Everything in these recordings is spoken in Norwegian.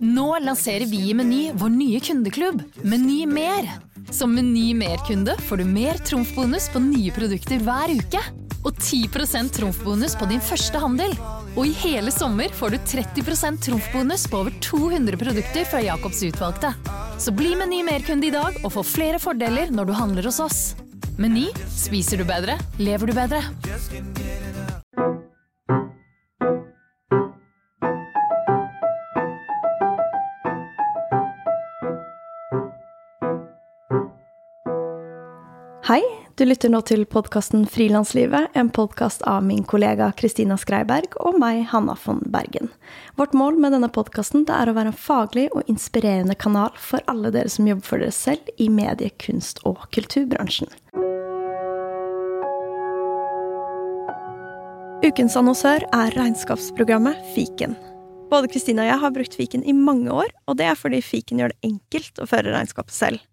Nå lanserer vi i Meny vår nye kundeklubb, Meny Mer. Som Meny Mer-kunde får du mer trumfbonus på nye produkter hver uke. Og 10% trumfbonus på din første handel. Og i hele sommer får du 30% trumfbonus på over 200 produkter fra Jacobs utvalgte. Så bli Meny Mer-kunde i dag og få flere fordeler når du handler hos oss. Meny spiser du bedre, lever du bedre. Du lytter nå til podkasten Frilanslivet, en podkast av min kollega Kristina Skreiberg og meg, Hanna von Bergen. Vårt mål med denne podkasten er å være en faglig og inspirerende kanal for alle dere som jobber for dere selv i medie-, kunst- og kulturbransjen. Ukens annonsør er regnskapsprogrammet Fiken. Både Kristina og jeg har brukt Fiken i mange år, og det er fordi Fiken gjør det enkelt å føre regnskapet selv.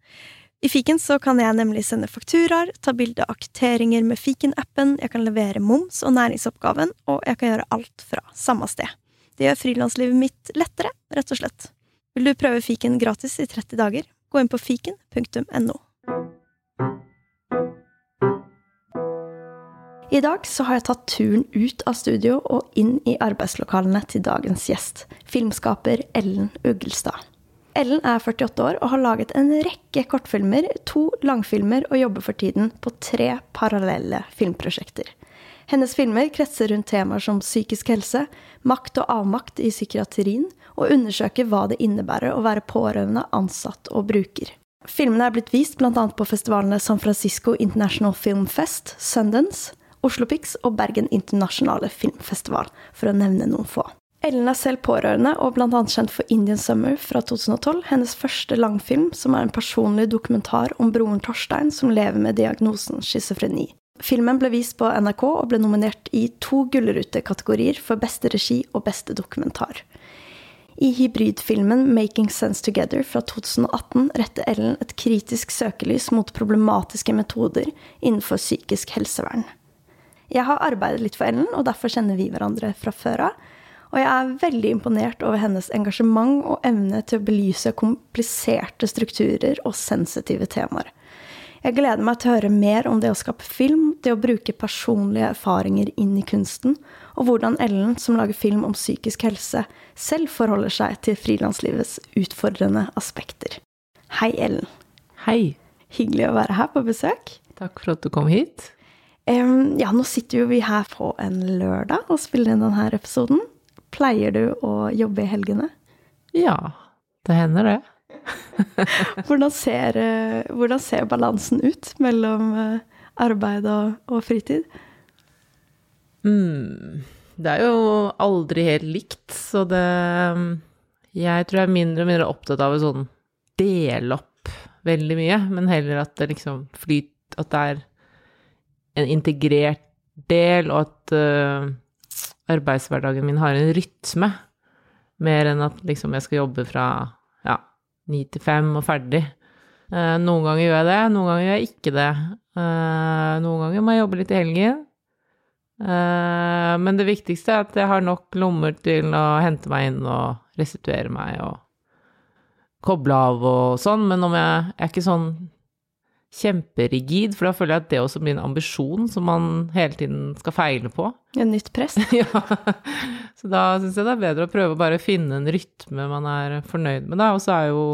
I fiken så kan jeg nemlig sende fakturaer, ta bilde av kvitteringer med fiken-appen, jeg kan levere moms og næringsoppgaven, og jeg kan gjøre alt fra samme sted. Det gjør frilanslivet mitt lettere, rett og slett. Vil du prøve fiken gratis i 30 dager? Gå inn på fiken.no. I dag så har jeg tatt turen ut av studio og inn i arbeidslokalene til dagens gjest, filmskaper Ellen Ugelstad. Ellen er 48 år og har laget en rekke kortfilmer, to langfilmer og jobber for tiden på tre parallelle filmprosjekter. Hennes filmer kretser rundt temaer som psykisk helse, makt og avmakt i psykiatrien, og undersøker hva det innebærer å være pårørende, ansatt og bruker. Filmene er blitt vist bl.a. på festivalene San Francisco International Film Fest, Sundance, Oslo Pix og Bergen Internasjonale Filmfestival, for å nevne noen få. Ellen er selv pårørende og bl.a. kjent for Indian Summer fra 2012, hennes første langfilm, som er en personlig dokumentar om broren Torstein som lever med diagnosen schizofreni. Filmen ble vist på NRK og ble nominert i to gullrutekategorier for beste regi og beste dokumentar. I hybridfilmen Making Sense Together fra 2018 retter Ellen et kritisk søkelys mot problematiske metoder innenfor psykisk helsevern. Jeg har arbeidet litt for Ellen, og derfor kjenner vi hverandre fra før av. Og jeg er veldig imponert over hennes engasjement og evne til å belyse kompliserte strukturer og sensitive temaer. Jeg gleder meg til å høre mer om det å skape film, det å bruke personlige erfaringer inn i kunsten, og hvordan Ellen, som lager film om psykisk helse, selv forholder seg til frilanslivets utfordrende aspekter. Hei, Ellen. Hei. Hyggelig å være her på besøk. Takk for at du kom hit. Um, ja, nå sitter jo vi her på en lørdag og spiller inn denne episoden. Pleier du å jobbe i helgene? Ja, det hender det. hvordan, ser, eh, hvordan, ser, balansen ut mellom eh, arbeid og, og fritid? Mm, det er jo aldri helt likt, så det Jeg tror jeg er mindre og mindre opptatt av å sånn dele opp veldig mye, men heller at det liksom flyter At det er en integrert del, og at uh, arbeidshverdagen min har en rytme, mer enn at liksom jeg skal jobbe fra ja, ni til fem og ferdig. Eh, noen ganger gjør jeg det, noen ganger gjør jeg ikke det. Eh, noen ganger må jeg jobbe litt i helgen. Eh, men det viktigste er at jeg har nok lommer til å hente meg inn og restituere meg og koble av og sånn, men om jeg, jeg er ikke sånn kjemperigid, for da føler jeg at det også blir en ambisjon som man hele tiden skal feile på. En nytt press? ja. Så da syns jeg det er bedre å prøve å bare finne en rytme man er fornøyd med, da. Og så er jo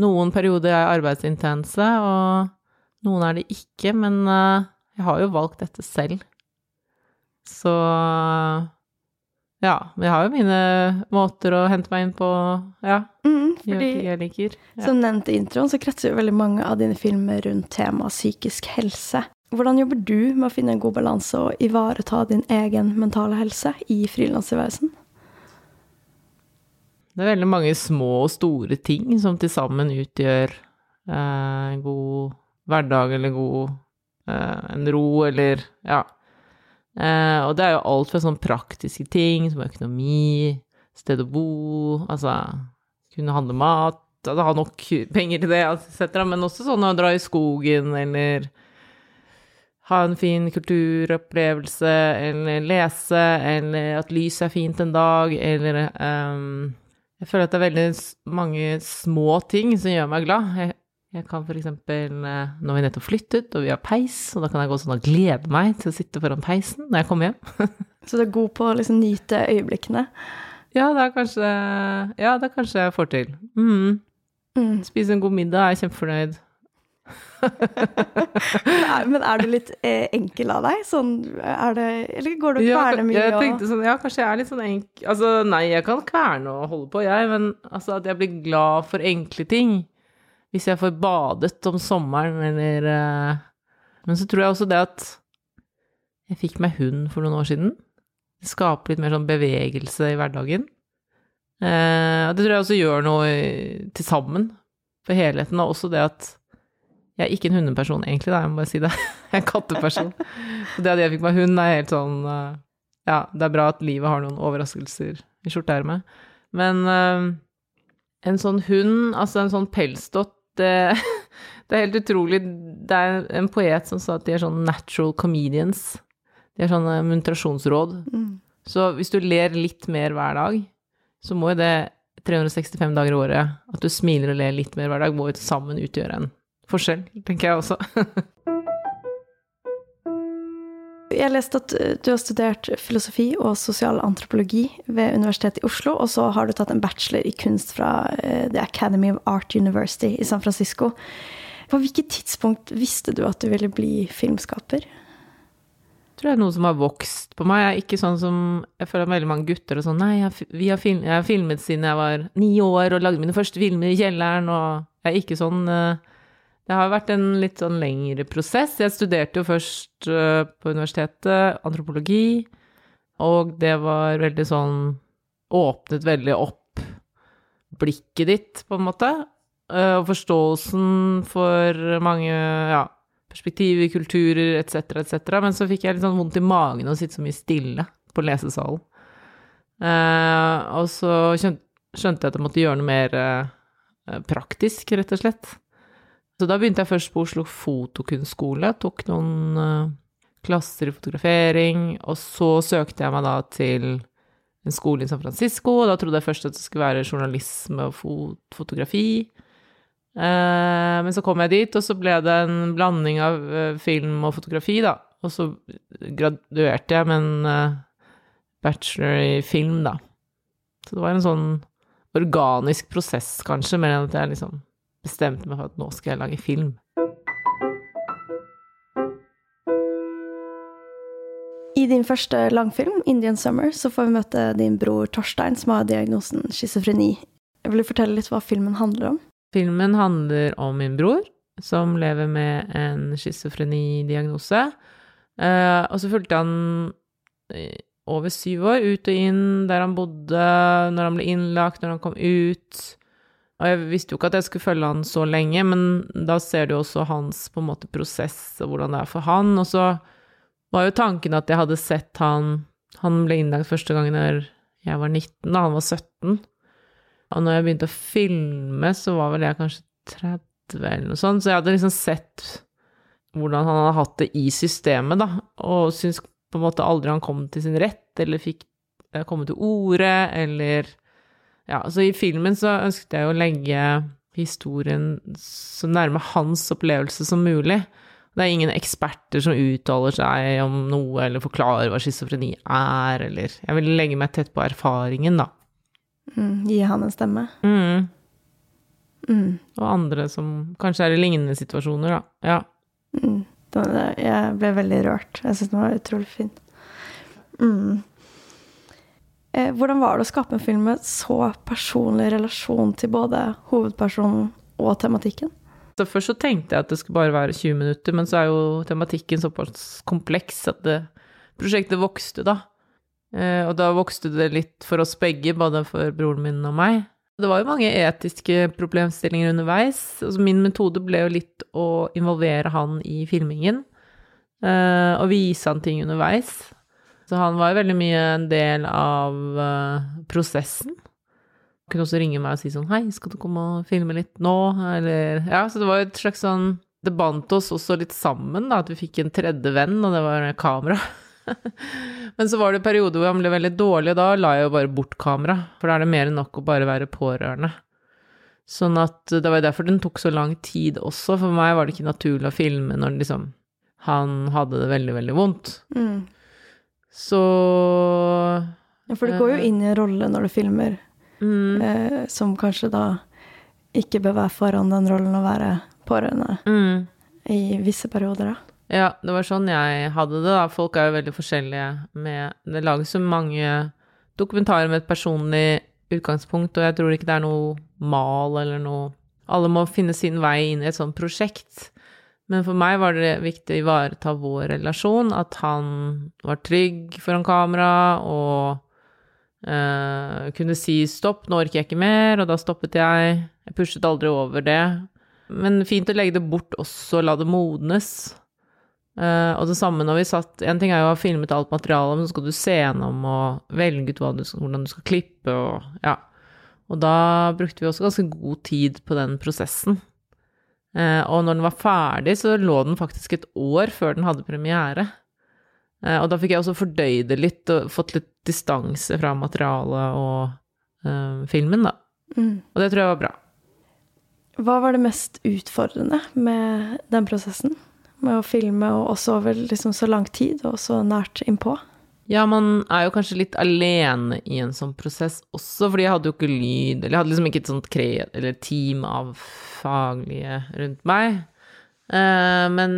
noen perioder jeg arbeidsintense, og noen er det ikke, men uh, jeg har jo valgt dette selv. Så ja, jeg har jo mine måter å hente meg inn på, ja. Mm, fordi, jeg liker. Ja. Som nevnt i introen, så kretser jo veldig mange av dine filmer rundt temaet psykisk helse. Hvordan jobber du med å finne en god balanse og ivareta din egen mentale helse i frilanstilværelsen? Det er veldig mange små og store ting som til sammen utgjør eh, en god hverdag eller god eh, en ro eller ja, Eh, og det er jo alt fra sånn praktiske ting som økonomi, sted å bo, altså kunne handle mat, altså ha nok penger til det, etc., men også sånn å dra i skogen eller ha en fin kulturopplevelse, eller lese, eller at lyset er fint en dag, eller um, Jeg føler at det er veldig mange små ting som gjør meg glad. Jeg, jeg kan eksempel eh, vi nettopp flyttet, og vi har peis, og da kan jeg gå sånn og glede meg til å sitte foran peisen når jeg kommer hjem. Så du er god på å liksom nyte øyeblikkene. Ja, det er kanskje Ja, det er kanskje jeg får til. Mm. Mm. Spise en god middag, er kjempefornøyd. Men er du litt eh, enkel av deg? Sånn, er det, eller går du og kverner mye? jeg tenkte sånn, ja, kanskje jeg er litt sånn enkel Altså, nei, jeg kan kverne og holde på, jeg, men altså at jeg blir glad for enkle ting. Hvis jeg får badet om sommeren, eller eh, Men så tror jeg også det at jeg fikk meg hund for noen år siden. Det skaper litt mer sånn bevegelse i hverdagen. Eh, og det tror jeg også gjør noe til sammen for helheten, og også det at jeg er ikke en hundeperson egentlig, da, jeg må bare si det. Jeg er en katteperson. Så det at jeg fikk meg hund, er helt sånn eh, Ja, det er bra at livet har noen overraskelser i skjorteermet. Men en sånn hund, altså en sånn pelsdott, det, det er helt utrolig. Det er en poet som sa at de er sånn natural comedians. De er sånne muntrasjonsråd. Mm. Så hvis du ler litt mer hver dag, så må jo det 365 dager i året, at du smiler og ler litt mer hver dag, må jo til sammen utgjøre en forskjell, tenker jeg også. Jeg leste at eh, du har studert filosofi og sosial antropologi ved Universitetet i Oslo, og så har du tatt en bachelor i kunst fra eh, The Academy of Art University i San Francisco. På hvilket tidspunkt visste du at du ville bli filmskaper? Jeg tror det er noe som har vokst på meg. Jeg er ikke sånn som Jeg føler at veldig mange gutter og sånn Nei, jeg, har film, jeg har filmet siden jeg var ni år og lagde mine første filmer i kjelleren, og jeg er ikke sånn eh, Det har vært en litt sånn lengre prosess. Jeg studerte jo først eh, på universitetet antropologi, og det var veldig sånn Åpnet veldig opp blikket ditt, på en måte, eh, og forståelsen for mange ja, perspektiver, kulturer etc., etc. Men så fikk jeg litt sånn vondt i magen av å sitte så mye stille på lesesalen. Eh, og så skjønte, jeg at jeg måtte gjøre noe mer praktisk, rett og slett. Så da begynte jeg først på Oslo Fotokunstskole, tok noen eh, klasser i fotografering, og så søkte jeg meg da til en skole i San Francisco, og da trodde jeg først at det skulle være journalisme og fot fotografi. Eh, men så kom jeg dit, og så ble det en blanding av eh, film og fotografi, da. Og så graduerte jeg med en bachelor i film, da. Så det var en sånn organisk prosess, kanskje, mer enn at jeg liksom bestemte meg for at nå skal jeg lage film. I din første langfilm, 'Indian Summer', så får vi møte din bror Torstein, som har diagnosen schizofreni. Vil du fortelle litt hva filmen handler om? Filmen handler om min bror, som lever med en schizofreni-diagnose. Eh, og så fulgte han over syv år, ut og inn der han bodde, når han ble innlagt, når han kom ut. Og jeg visste jo ikke at jeg skulle følge han så lenge, men da ser du også hans på en måte prosess og hvordan det er for han. Og så var jo tanken at jeg hadde sett han Han ble innlagt første gang når jeg var 19, da han var 17. Og når jeg begynte å filme, så var vel jeg kanskje 30 eller noe sånt, så jeg hadde liksom sett hvordan han hadde hatt det i systemet, da, og syntes på en måte aldri han kom til sin rett, eller fikk eh, komme til orde, eller Ja, så i filmen så ønsket jeg å legge historien så nærme hans opplevelse som mulig. Det er ingen eksperter som uttaler seg om noe, eller forklarer hva schizofreni er, eller Jeg ville legge meg tett på erfaringen, da. Mm, gi han en stemme. Mm. Mm, Og andre som kanskje er i lignende situasjoner, da. Ja. mm. Jeg ble veldig rørt. Jeg syns den var utrolig fin. Mm. Eh, Hvordan var det å skape en film med så personlig relasjon til både hovedpersonen og tematikken? Så først så tenkte jeg at det skulle bare være 20 minutter, men så er jo tematikken såpass kompleks at det, prosjektet vokste, da. Eh, og da vokste det litt for oss begge, både for broren min og meg. Det var jo mange etiske problemstillinger underveis. Altså min metode ble jo litt å involvere han i filmingen, eh, og vise han ting underveis. Så han var jo veldig mye en del av eh, prosessen. Han kunne også ringe meg og si sånn Hei, skal du komme og filme litt nå? Eller Ja, så det var jo et slags sånn Det bandt oss også litt sammen, da, at vi fikk en tredje venn, og det var kamera. Men så var det perioder hvor han ble veldig dårlig, og da la jeg jo bare bort kamera. For da er det mer enn nok å bare være pårørende. Sånn at det var derfor den tok så lang tid også. For meg var det ikke naturlig å filme når liksom han hadde det veldig, veldig vondt. Mm. Så Ja, for du går jo inn i en rolle når du filmer, mm, eh, som kanskje da ikke bør være foran den rollen å være pårørende mm. i visse perioder, da. Ja, det var sånn jeg hadde det, da. Folk er jo veldig forskjellige med Det lages så mange dokumentarer med et personlig utgangspunkt, og jeg tror ikke det er noe mal eller noe Alle må finne sin vei inn i et sånt prosjekt. Men for meg var det viktig å ivareta vår relasjon, at han var trygg foran kamera og uh, kunne si stopp, nå orker jeg ikke mer, og da stoppet jeg. Jeg pushet aldri over det. Men fint å legge det bort også, la det modnes. Uh, og det samme når vi satt En ting er jo å ha filmet alt materialet, men så skal du se gjennom og velge ut du hvordan du skal klippe og ja. Og da brukte vi også ganske god tid på den prosessen. Eh, og når den var ferdig, så lå den faktisk et år før den hadde premiere. Eh, og da fikk jeg også fordøyd det litt og fått litt distanse fra materialet og eh, filmen, da. Mm. Og det tror jeg var bra. Hva var det mest utfordrende med den prosessen? Med å filme og også over liksom så lang tid og så nært innpå? Ja, man er jo kanskje litt alene i en sånn prosess også, fordi jeg hadde jo ikke lyd, eller jeg hadde liksom ikke et sånt kre eller team av faglige rundt meg. Eh, men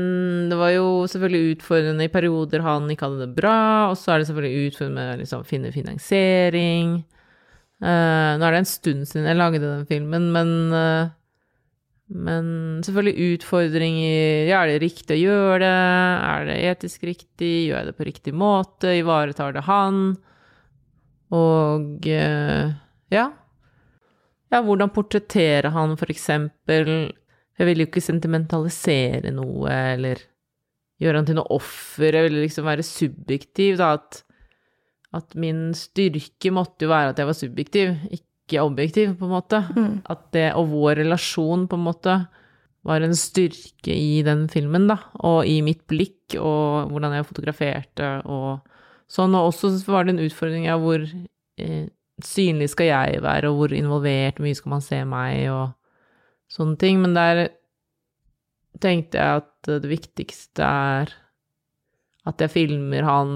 det var jo selvfølgelig utfordrende i perioder han ikke hadde det bra, og så er det selvfølgelig utfordrende med å liksom finne finansiering. Eh, nå er det en stund siden jeg lagde den filmen, men eh, men selvfølgelig utfordringer. Ja, er det riktig å gjøre det? Er det etisk riktig? Gjør jeg det på riktig måte? Ivaretar det han? Og eh, ja. Ja, hvordan portrettere han, for eksempel? Jeg vil jo ikke sentimentalisere noe, eller gjøre han til noe offer. Jeg ville liksom være subjektiv, da. At, at min styrke måtte jo være at jeg var subjektiv, ikke objektiv, på en måte. Mm. At det og vår relasjon på en måte var en styrke i den filmen, da. Og i mitt blikk, og hvordan jeg fotograferte og sånn. Og også var det en utfordring av hvor eh, synlig skal jeg være, og hvor involvert, mye skal man se meg, og sånne ting. Men der tenkte jeg at det viktigste er at jeg filmer han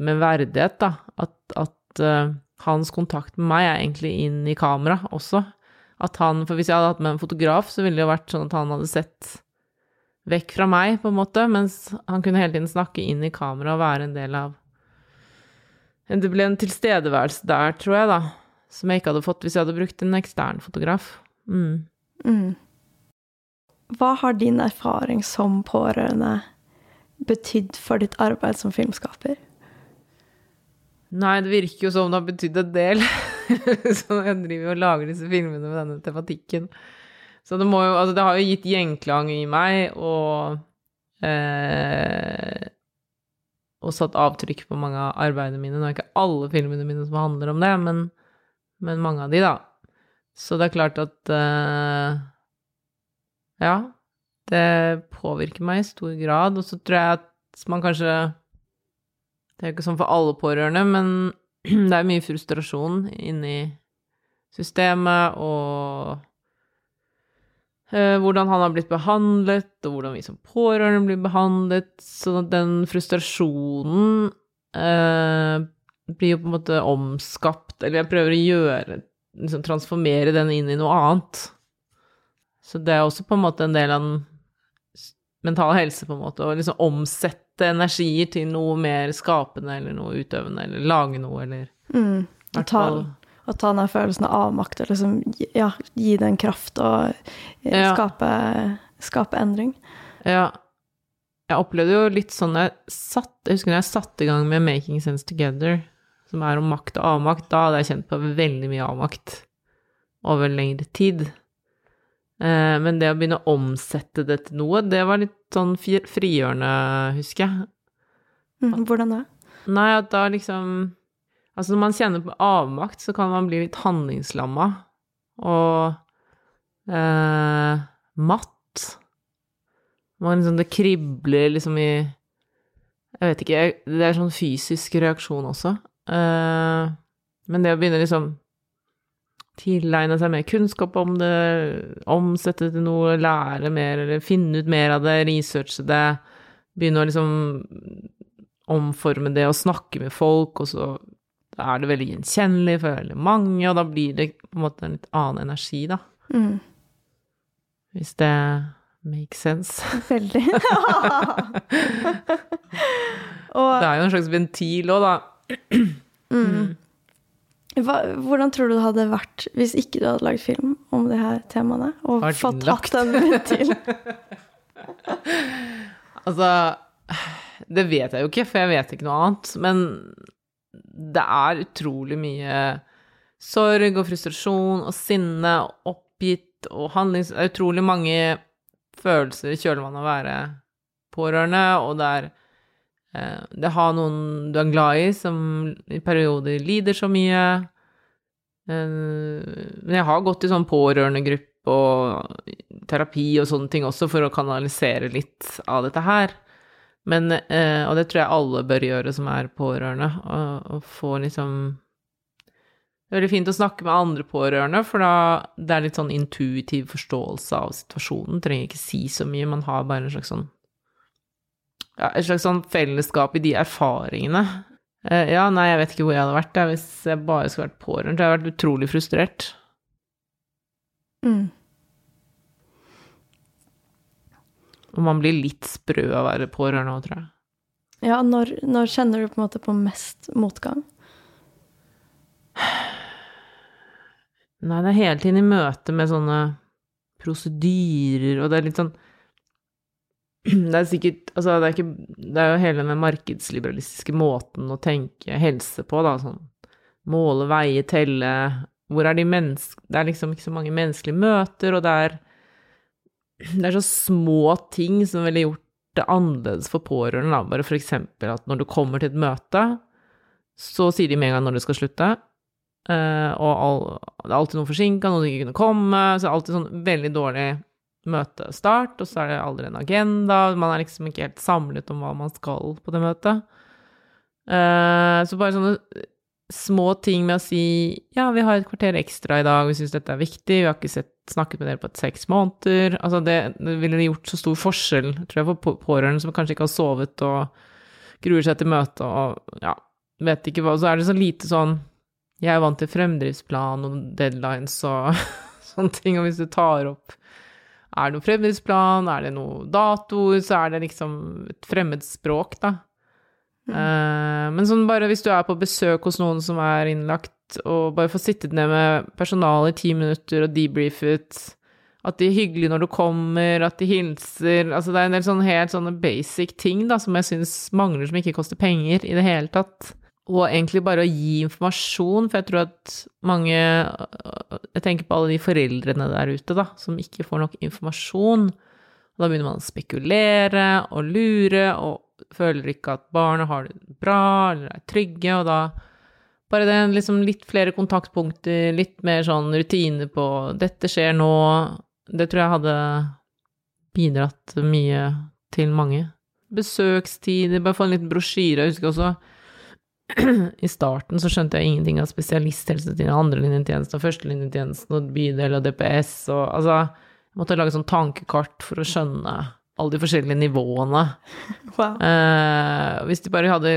med verdighet, da. At, at eh, hans kontakt med meg er egentlig inn i kamera også. At han, for hvis jeg hadde hatt med en fotograf, så ville det jo vært sånn at han hadde sett vekk fra meg, på en måte, mens han kunne hele tiden snakke inn i kamera og være en del av Det ble en tilstedeværelse der, tror jeg, da, som jeg ikke hadde fått hvis jeg hadde brukt en ekstern fotograf. Mm. Mm. Hva har din erfaring som pårørende betydd for ditt arbeid som filmskaper? Nei, det virker jo som det har betydd en del. så jeg driver og lager disse filmene med denne tematikken. Så det må jo Altså, det har jo gitt gjenklang i meg, og eh, Og satt avtrykk på mange av arbeidene mine. Nå er ikke alle filmene mine som handler om det, men, men mange av de, da. Så det er klart at eh, Ja, det påvirker meg i stor grad. Og så tror jeg at man kanskje det er jo ikke sånn for alle pårørende, men det er mye frustrasjon inni systemet, og eh, hvordan han har blitt behandlet, og hvordan vi som pårørende blir behandlet. Så den frustrasjonen eh, blir jo på en måte omskapt, eller jeg prøver å gjøre liksom transformere den inn i noe annet. Så det er også på en måte en del av den mentale helse, på en måte, å liksom omsette energier til noe mer skapende eller noe utøvende, eller lage noe, eller Mm. Og ta, og ta den følelsen av avmakt og liksom ja, gi den kraft og eh, Ja. skape, skape endring. Ja. Jeg opplevde jo litt sånn jeg satt Jeg husker når jeg satte i gang med Making Sense Together, som er om makt og avmakt, da hadde jeg kjent på veldig mye avmakt over lengre tid. Eh, men det å begynne å omsette det til noe, det var litt sånn frigjørende, husker jeg. Mm. Hvordan da? Nei, at da liksom Altså, når man kjenner på avmakt, så kan man bli litt handlingslamma og eh, matt. Man liksom, det kribler liksom i Jeg vet ikke, det er sånn fysisk reaksjon også. Eh, men det å begynne liksom tilegne seg mer kunnskap om det, omsette det til noe, lære mer, eller finne ut mer av det, researche det, begynne å liksom omforme det og snakke med folk, og så er det veldig gjenkjennelig for veldig mange, og da blir det på en måte en litt annen energi, da. Mm. Hvis det makes sense. Veldig. og Det er jo en slags ventil òg, da. mm. Hva, hvordan tror du det hadde vært hvis ikke du hadde lagd film om de her temaene? Og fått hatt en ventil? Altså, det vet jeg jo ikke, for jeg vet ikke noe annet. Men det er utrolig mye sorg og frustrasjon og sinne og oppgitt og handlings... Det er utrolig mange følelser i kjølvannet av å være pårørende, og det er Det har noen du er glad i, som i perioder lider så mye. Eh, Men jeg har gått i sånn pårørendegruppe og terapi og sånne ting også for å kanalisere litt av dette her. Men, eh, og det tror jeg alle bør gjøre som er pårørende, å få liksom Det er veldig fint å snakke med andre pårørende, for da det er litt sånn intuitiv forståelse av situasjonen. Trenger ikke si så mye, man har bare en slags sånn ja, et slags sånn fellesskap i de erfaringene. Eh, ja, nei, jeg vet ikke hvor jeg hadde vært der hvis jeg bare skulle vært pårørende. Jeg hadde vært utrolig frustrert. Mm. Og man blir litt sprø av å være pårørende òg, tror jeg. Ja, når, når kjenner du på en måte på mest motgang? Nei, det er hele tiden i møte med sånne prosedyrer, og det er litt sånn Det er sikkert Altså, det er ikke Det er jo hele den markedsliberalistiske måten å tenke helse på, da, sånn måle, veie, telle Hvor er de mennesk... Det er liksom ikke så mange menneskelige møter, og det er Det er så små ting som ville gjort det annerledes for pårørende, da. Bare for eksempel at når du kommer til et møte, så sier de med en gang når du skal slutte. Eh, og all, det er alltid noen forsinka, noen som ikke kunne komme. Så det er alltid sånn veldig dårlig møtestart, og så er det aldri en agenda. Man er liksom ikke helt samlet om hva man skal på det møtet. Eh, så bare sånne små ting med å si ja, vi har et kvarter ekstra i dag, vi syns dette er viktig, vi har ikke sett, snakket med dere på et seks måneder. Altså det, det ville gjort så stor forskjell, tror jeg, for pårørende som kanskje ikke har sovet og gruer seg til møtet og ja, vet ikke hva. Så er det så lite sånn jeg er vant til fremdriftsplan og deadlines og sånne ting, og hvis du tar opp Er det noen fremmedsplan? er det noe datoer, så er det liksom et fremmed språk, da. Eh, men sånn bare hvis du er på besøk hos noen som er innlagt, og bare får sittet ned med personalet i ti minutter og debrifet, at de er hyggelige når du kommer, at de hilser Altså det er en del sånne helt sånne basic ting da, som jeg syns mangler, som ikke koster penger i det hele tatt. Og egentlig bare å gi informasjon, for jeg tror at mange Jeg tenker på alle de foreldrene der ute, da, som ikke får nok informasjon. Og da begynner man å spekulere og lure, og føler ikke at barna har det bra eller er trygge, og da bare det liksom litt flere kontaktpunkter, litt mer sånn rutine på 'dette skjer nå', det tror jeg hadde bidratt mye til mange. Besøkstider, bare få en liten brosjyre. Jeg husker også i starten så skjønte jeg ingenting av spesialisthelsetjenesten, andrelinjetjenesten, førstelinjetjenesten og bydel og DPS og altså Jeg måtte lage sånn tankekart for å skjønne alle de forskjellige nivåene. Wow. Eh, hvis de bare hadde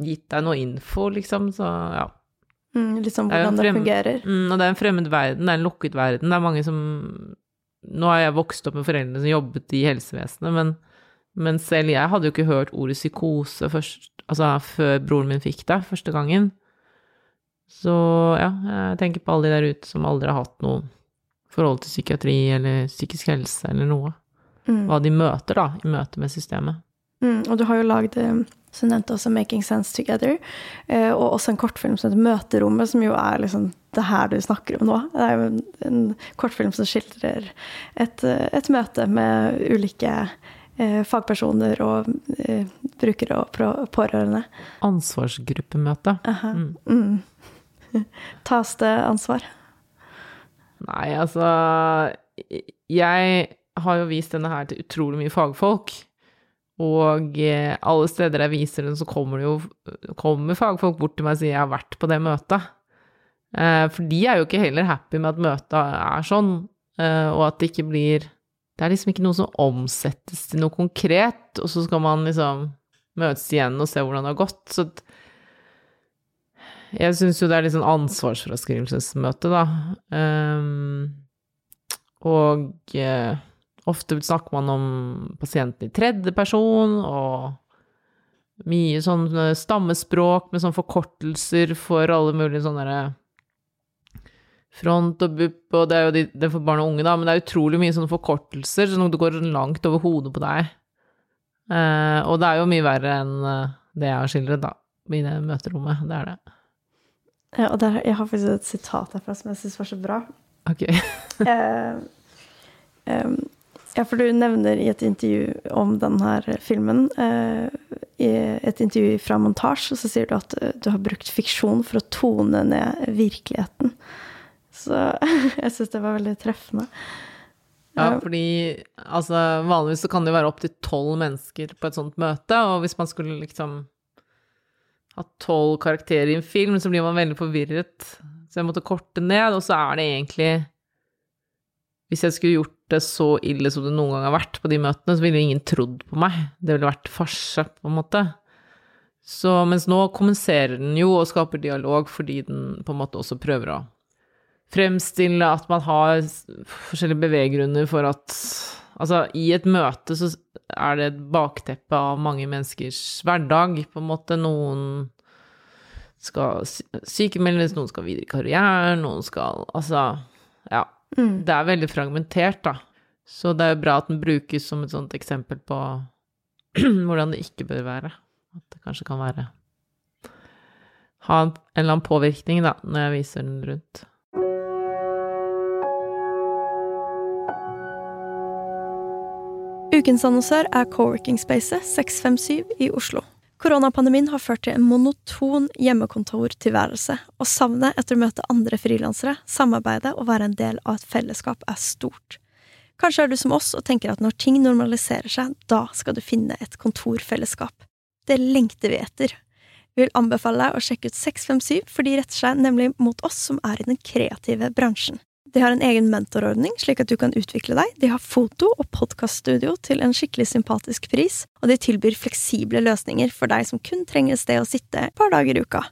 gitt deg noe info, liksom, så ja. Mm, liksom hvordan Det frem... det fungerer. Mm, og det er en fremmed verden, det er en lukket verden. Det er mange som Nå har jeg vokst opp med foreldre som jobbet i helsevesenet, men, men selv jeg hadde jo ikke hørt ordet psykose først, altså før broren min fikk det første gangen. Så ja, jeg tenker på alle de der ute som aldri har hatt noe forhold til psykiatri eller psykisk helse eller noe. Mm. Hva de møter, da, i møte med systemet. Mm, og du har jo lagd, som som nevnte også, 'Making Sense Together', eh, og også en kortfilm som heter 'Møterommet', som jo er liksom det her du snakker om nå. Det er jo en, kortfilm som skildrer et, eh, et møte med ulike eh, fagpersoner og eh, brukere og pårørende. Ansvarsgruppemøte. Mm. Mm. Tas det ansvar? Nei, altså Jeg har jo vist denne her til utrolig mye fagfolk. Og eh, alle steder jeg viser den, så kommer det jo kommer fagfolk bort til meg og sier 'jeg har vært på det møtet'. Eh, for de er jo ikke heller happy med at møtet er sånn, eh, og at det ikke blir Det er liksom ikke noe som omsettes til noe konkret, og så skal man liksom møtes igjen og se hvordan det har gått. Så jeg syns jo det er litt sånn ansvarsfraskrivelsesmøte, da. Um, og uh, ofte snakker man om pasienten i tredje person, og mye sånn stammespråk med sånn forkortelser for alle mulige sånne derre front og bupp, og det er jo de, det er for barn og unge, da, men det er utrolig mye sånne forkortelser, sånn at det går langt over hodet på deg. Eh, og det er jo mye verre enn uh, det jeg har skildret, da, i det møterommet. Det er det. Ja, og der, jeg har faktisk et sitat herfra som jeg syns var så bra. Ok. eh, um, ja, for du nevner i et intervju om denne filmen, i et intervju fra montasje, så sier du at du har brukt fiksjon for å tone ned virkeligheten. Så jeg syns det var veldig treffende. Ja, fordi altså, vanligvis så kan det jo være opptil tolv mennesker på et sånt møte, og hvis man skulle liksom ha tolv karakterer i en film, så blir man veldig forvirret. Så jeg måtte korte ned, og så er det egentlig Hvis jeg skulle gjort det så ille som det noen gang har vært på de møtene, så ville ingen trodd på meg. Det ville vært farse, på en måte. Så mens nå kommuniserer den jo og skaper dialog fordi den på en måte også prøver å fremstille at man har forskjellige beveggrunner for at Altså, i et møte så er det et bakteppe av mange menneskers hverdag, på en måte. Noen skal sykemeldes, noen skal videre i karrieren, noen skal Altså, ja. Mm. Det er veldig fragmentert, da. Så det er jo bra at den brukes som et sånt eksempel på hvordan det ikke bør være. At det kanskje kan være Ha en eller annen påvirkning, da, når jeg viser den rundt. Ukens annonsør er coworking-spacet 657 i Oslo. Koronapandemien har ført til en monoton hjemmekontortilværelse, og savnet etter å møte andre frilansere, samarbeide og være en del av et fellesskap er stort. Kanskje er du som oss og tenker at når ting normaliserer seg, da skal du finne et kontorfellesskap. Det lengter vi etter. Vi vil anbefale deg å sjekke ut 657, for de retter seg nemlig mot oss som er i den kreative bransjen. De har en egen mentorordning, slik at du kan utvikle deg. De har foto- og podkaststudio til en skikkelig sympatisk pris, og de tilbyr fleksible løsninger for deg som kun trenger et sted å sitte et par dager i uka.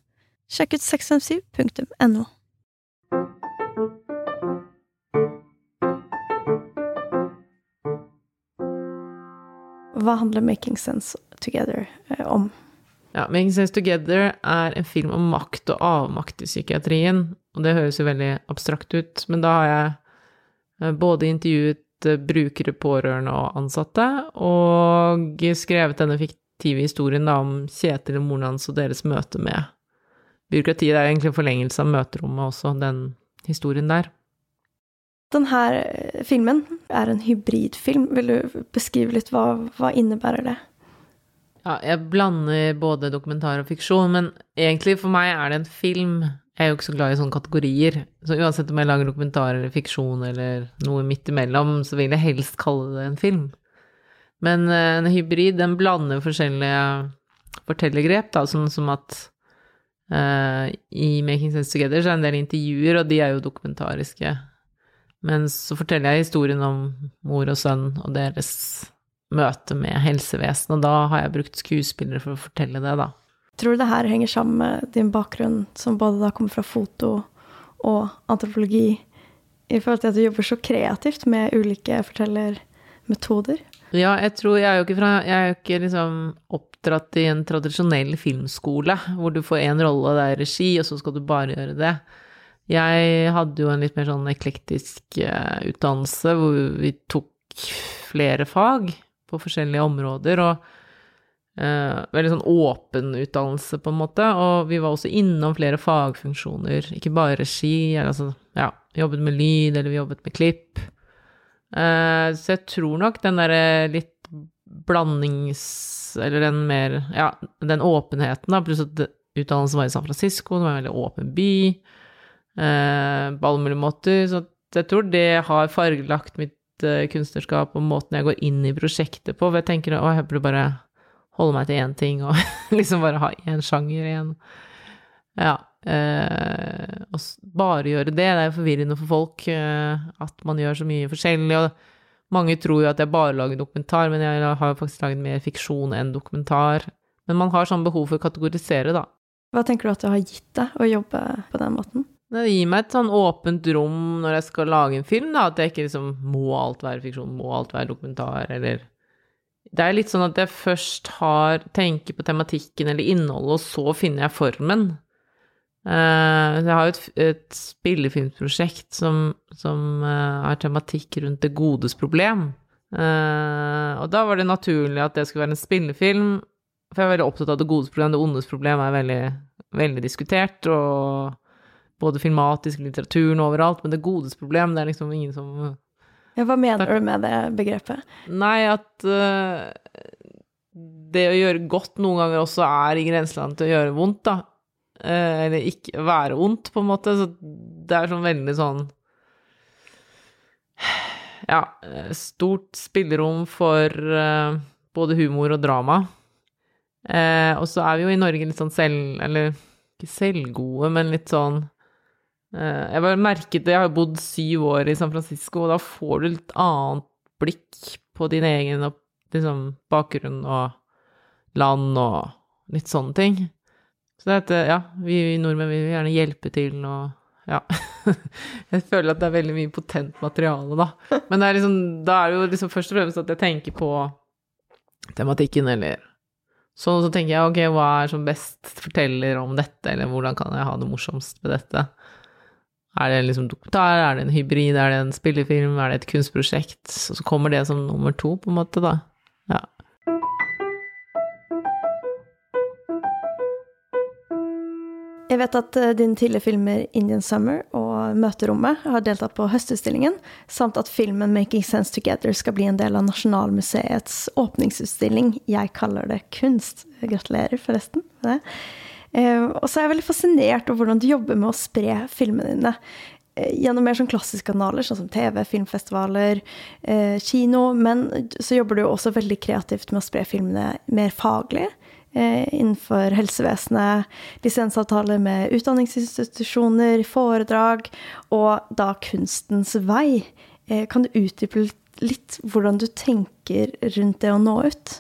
Sjekk ut 657.no. Hva handler Making Sense Together eh, om? Ja, 'Making Sense Together' er en film om makt og avmakt i psykiatrien. Og det høres jo veldig abstrakt ut, men da har jeg eh, både intervjuet eh, brukere, pårørende og ansatte, og skrevet denne fiktive historien da om Kjetil og moren hans og deres møte med byråkratiet. Det er egentlig en forlengelse av møterommet også, den historien der. Denne eh, filmen er en hybridfilm. Vil du beskrive litt hva, hva innebærer det? Ja, jeg blander både dokumentar og fiksjon, men egentlig for meg er det en film. Jeg er jo ikke så glad i sånne kategorier. Så uansett om jeg lager dokumentar eller fiksjon eller noe midt imellom, så vil jeg helst kalle det en film. Men eh, en hybrid, den blander forskjellige fortellergrep, da, sånn som at uh, i Making Sense Together så er det en del intervjuer, og de er jo dokumentariske. Men så forteller jeg historien om mor og sønn og deres møte med helsevesenet, og da har jeg brukt skuespillere for å fortelle det, da. Tror du det her henger sammen med din bakgrunn, som både da kommer fra foto og antropologi, i forhold til at du jobber så kreativt med ulike fortellermetoder? Ja, jeg tror Jeg er jo ikke, fra, jeg er jo ikke liksom oppdratt i en tradisjonell filmskole, hvor du får én rolle, det er regi, og så skal du bare gjøre det. Jeg hadde jo en litt mer sånn eklektisk uh, utdannelse, hvor vi tok flere fag på forskjellige områder, og eh, veldig sånn åpen utdannelse, på en måte. Og vi var også innom flere fagfunksjoner, ikke bare regi, altså ja, jobbet med lyd, eller vi jobbet med klipp. Eh, så jeg tror nok den derre litt blandings... Eller den mer Ja, den åpenheten, da, pluss at utdannelsen var i San Francisco, det var en veldig åpen by, eh, på alle mulige måter. Så jeg tror det har fargelagt mitt kunstnerskap og måten jeg går inn i prosjektet på. For jeg tenker å, jeg burde bare holde meg til én ting og liksom bare ha én sjanger igjen. Ja. Eh, og bare gjøre det. Det er jo forvirrende for folk eh, at man gjør så mye forskjellig. Og mange tror jo at jeg bare lager dokumentar, men jeg har jo faktisk laget mer fiksjon enn dokumentar. Men man har sånn behov for å kategorisere, da. Hva tenker du at det har gitt deg å jobbe på den måten? Det gir meg et sånn åpent rom når jeg skal lage en film, da, at jeg ikke liksom må alt være fiksjon, må alt være dokumentar, eller Det er litt sånn at jeg først har tenker på tematikken eller innholdet, og så finner jeg formen. Uh, jeg har jo et, et spillefilmprosjekt som, som uh, har tematikk rundt det godes problem. Uh, og da var det naturlig at det skulle være en spillefilm, for jeg er veldig opptatt av det godes problem. Det ondes problem er veldig, veldig diskutert, og både filmatisk, litteraturen overalt, men det godes problem, det er liksom ingen som Hva mener du med det begrepet? Nei, at uh, det å gjøre godt noen ganger også er i grenseland til å gjøre vondt, da. Uh, eller ikke være vondt, på en måte. Så det er sånn veldig sånn Ja, stort spillerom for uh, både humor og drama. og så er vi jo i Norge litt sånn selv... Eller ikke selvgode, men litt sånn Eh, jeg bare merket det, jeg har bodd syv år i San Francisco, og da får du litt annet blikk på din egen liksom, bakgrunn og land og litt sånne ting. Så det heter ja, vi nordmenn vil gjerne hjelpe til og ja. jeg føler at det er veldig mye potent materiale, da. Men det er liksom, da er det jo liksom først og fremst at jeg tenker på tematikken, eller sånn, så tenker jeg ok, hva er som best forteller om dette, eller hvordan kan jeg ha det morsomst med dette? Er det liksom dokumentar, er det en hybrid, er det en spillefilm, er det et kunstprosjekt? Så kommer det som nummer to, på en måte, da. Ja. Jeg vet at eh, dine tidligere filmer 'Indian Summer' og 'Møterommet' har deltatt på Høstutstillingen, samt at filmen 'Making Sense Together' skal bli en del av Nasjonalmuseets åpningsutstilling 'Jeg kaller det kunst'. Gratulerer, forresten. med det. Eh, og så er jeg veldig fascinert over hvordan du jobber med å spre filmene dine. Eh, gjennom mer sånn klassiske kanaler, sånn som TV, filmfestivaler, eh, kino. Men så jobber du også veldig kreativt med å spre filmene mer faglig. Innenfor helsevesenet, lisensavtaler med utdanningsinstitusjoner, foredrag, og da kunstens vei. Kan du utdype litt hvordan du tenker rundt det å nå ut?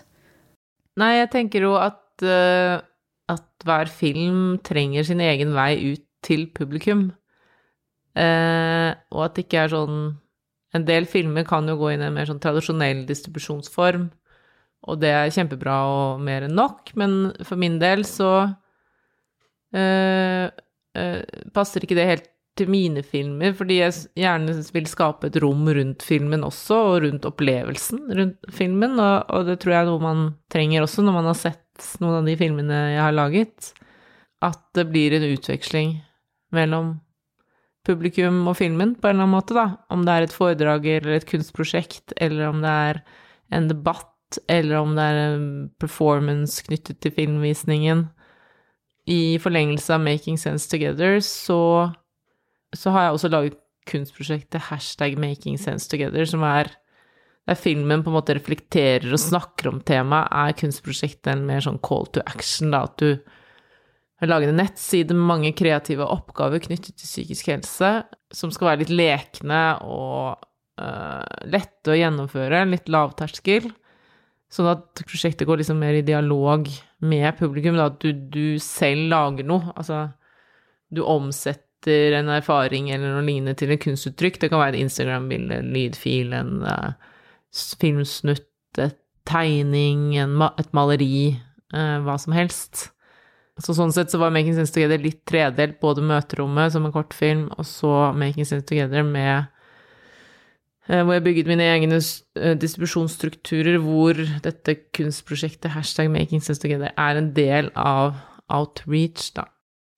Nei, jeg tenker jo at uh, at hver film trenger sin egen vei ut til publikum. Eh, og at det ikke er sånn En del filmer kan jo gå inn i en mer sånn tradisjonell distribusjonsform, og det er kjempebra og mer enn nok, men for min del så eh, eh, passer ikke det helt til mine filmer, fordi jeg gjerne vil skape et rom rundt filmen også, og rundt opplevelsen rundt filmen, og, og det tror jeg er noe man trenger også når man har sett noen av de filmene jeg har laget, at det blir en utveksling mellom publikum og filmen på en eller annen måte, da. Om det er et foredrag eller et kunstprosjekt, eller om det er en debatt, eller om det er en performance knyttet til filmvisningen. I forlengelse av Making Sense Together så, så har jeg også laget kunstprosjektet hashtag Making Sense Together, som er der filmen på en måte reflekterer og snakker om temaet, er kunstprosjektet en mer sånn call to action, da, at du har laget en nettside med mange kreative oppgaver knyttet til psykisk helse, som skal være litt lekne og uh, lette å gjennomføre, litt lavterskel, sånn at prosjektet går liksom mer i dialog med publikum, da, at du, du selv lager noe, altså du omsetter en erfaring eller noe lignende til et kunstuttrykk, det kan være et Instagram-bilde, en lydfil, en uh, filmsnutt, et tegning, ma et maleri, eh, hva som helst. Så sånn sett så var 'Making Sense Together' litt tredelt, både møterommet som en kortfilm, og så 'Making Sense Together' med eh, hvor jeg bygget mine egne eh, distribusjonsstrukturer, hvor dette kunstprosjektet hashtag 'Making Sense Together' er en del av Outreach, da.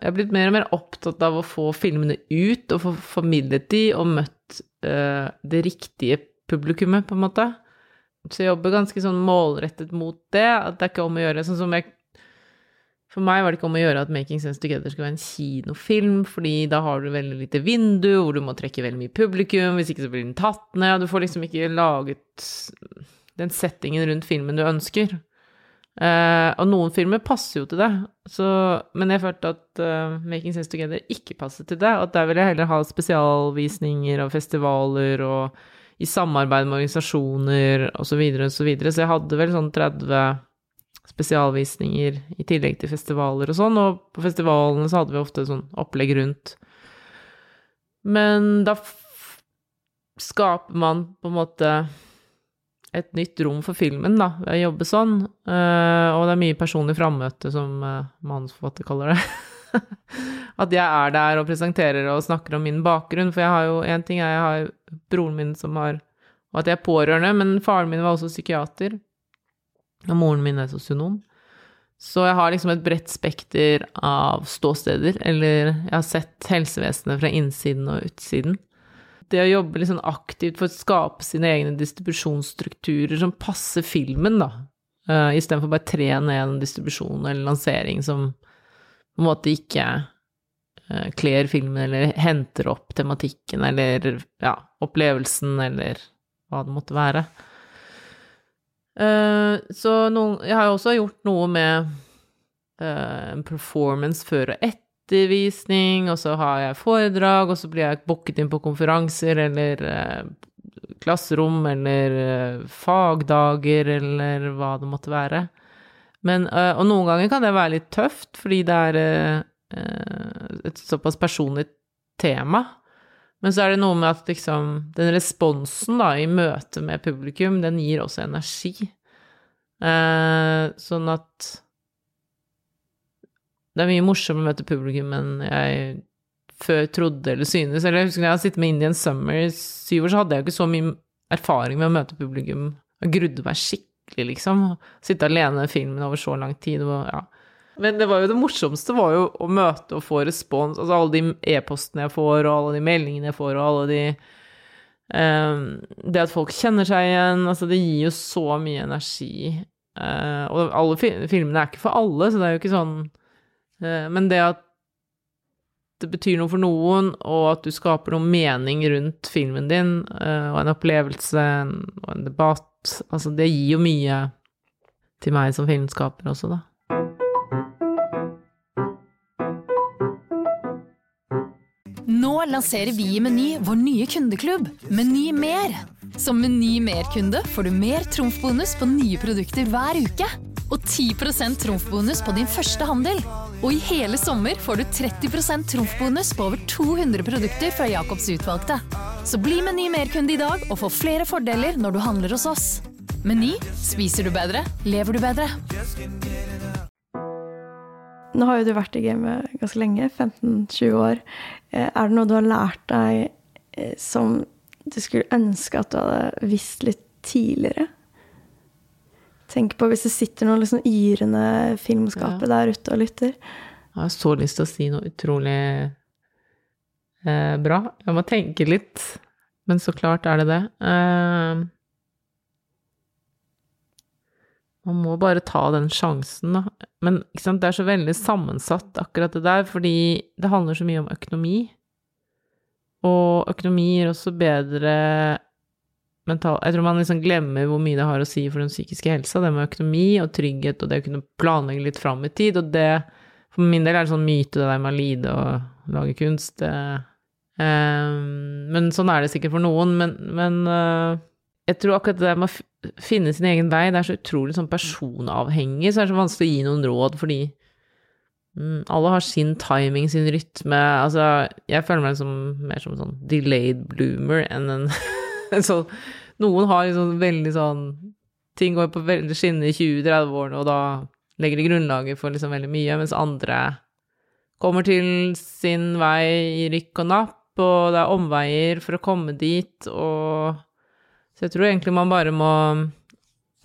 Jeg har blitt mer og mer opptatt av å få filmene ut og få formidlet de og møtt eh, det riktige publikummet, på en måte. Så jeg jobber ganske sånn målrettet mot det, at det er ikke om å gjøre. Sånn som jeg For meg var det ikke om å gjøre at 'Making Sense Together' skulle være en kinofilm, fordi da har du veldig lite vindu, hvor du må trekke veldig mye publikum, hvis ikke så blir den tatt ned. Du får liksom ikke laget den settingen rundt filmen du ønsker. Uh, og noen filmer passer jo til det, så, men jeg følte at uh, 'Making Sense Together' ikke passet til det. Og at der ville jeg heller ha spesialvisninger og festivaler og i samarbeid med organisasjoner osv. Så, videre, og så, videre. så jeg hadde vel sånn 30 spesialvisninger i tillegg til festivaler og sånn, og på festivalene så hadde vi ofte sånn opplegg rundt. Men da skaper man på en måte et nytt rom for filmen, da, ved å jobbe sånn. Uh, og det er mye personlig frammøte, som uh, manusforfatter kaller det. at jeg er der og presenterer og snakker om min bakgrunn. For jeg har jo én ting er jeg har broren min som har Og at jeg er pårørende, men faren min var også psykiater. Og moren min er sosionom. Så jeg har liksom et bredt spekter av ståsteder, eller jeg har sett helsevesenet fra innsiden og utsiden det å jobbe litt sånn aktivt for å skape sine egne distribusjonsstrukturer som passer filmen, da, uh, istedenfor bare tre ned en distribusjon eller lansering som på en måte ikke uh, kler filmen eller henter opp tematikken eller ja, opplevelsen eller hva det måtte være. Uh, så noen, jeg har jo også gjort noe med uh, performance før og etter ettervisning, og så har jeg foredrag, og så blir jeg booket inn på konferanser eller eh, klasserom eller eh, fagdager eller hva det måtte være. Men, eh, og noen ganger kan det være litt tøft, fordi det er eh, et såpass personlig tema. Men så er det noe med at liksom den responsen da, i møte med publikum, den gir også energi. Eh, sånn at det er mye morsommere å møte publikum enn jeg før trodde eller synes. Eller jeg husker jeg sittet med Indian Summer i syv år, så hadde jeg jo ikke så mye erfaring med å møte publikum. Jeg grudde meg skikkelig, liksom. Sitte alene i filmen over så lang tid. Og, ja. Men det var jo det morsomste var jo å møte og få respons. Altså alle de e-postene jeg får, og alle de meldingene jeg får, og alle de um, Det at folk kjenner seg igjen. Altså, det gir jo så mye energi. Uh, og alle filmene er ikke for alle, så det er jo ikke sånn Eh, men det at det betyr noe for noen, og at du skaper noe mening rundt filmen din, eh, og en opplevelse og en debatt, altså det gir jo mye til meg som filmskaper også, da. Nå lanserer vi i Meny vår nye kundeklubb, Meny Mer. Som Meny Mer-kunde får du mer trumfbonus på nye produkter hver uke. Og 10% trumfbonus på din første handel. Og i hele sommer får du 30% trumfbonus på over 200 produkter fra Jacobs utvalgte. Så bli Meny merkunde i dag og få flere fordeler når du handler hos oss. Meny spiser du bedre, lever du bedre. Nå har jo du vært i gamet ganske lenge, 15-20 år. Eh, er det noe du har lært deg eh, som du skulle ønske at du hadde visst litt tidligere? Tenk på hvis det sitter noen liksom yrende filmskapere ja. der ute og lytter. Jeg har så lyst til å si noe utrolig eh, bra. Jeg må tenke litt, men så klart er det det. Eh, man må bare ta den sjansen, da. Men det er så veldig sammensatt, akkurat det der, fordi det handler så mye om økonomi. Og økonomi gir også bedre mental Jeg tror man liksom glemmer hvor mye det har å si for den psykiske helsa, det med økonomi og trygghet og det å kunne planlegge litt fram i tid, og det For min del er det sånn myte, det der med å lide og lage kunst. Det, men sånn er det sikkert for noen. Men, men uh, jeg tror akkurat det der med å finne sin egen vei, det er så utrolig sånn personavhengig, så er det så vanskelig å gi noen råd, fordi mm, alle har sin timing, sin rytme. Altså, jeg føler meg som, mer som en sånn delayed bloomer enn en så noen har liksom veldig sånn Ting går på veldig skinner i 20-30-årene, og da legger de grunnlaget for liksom veldig mye, mens andre kommer til sin vei i rykk og napp, og det er omveier for å komme dit, og Så jeg tror egentlig man bare må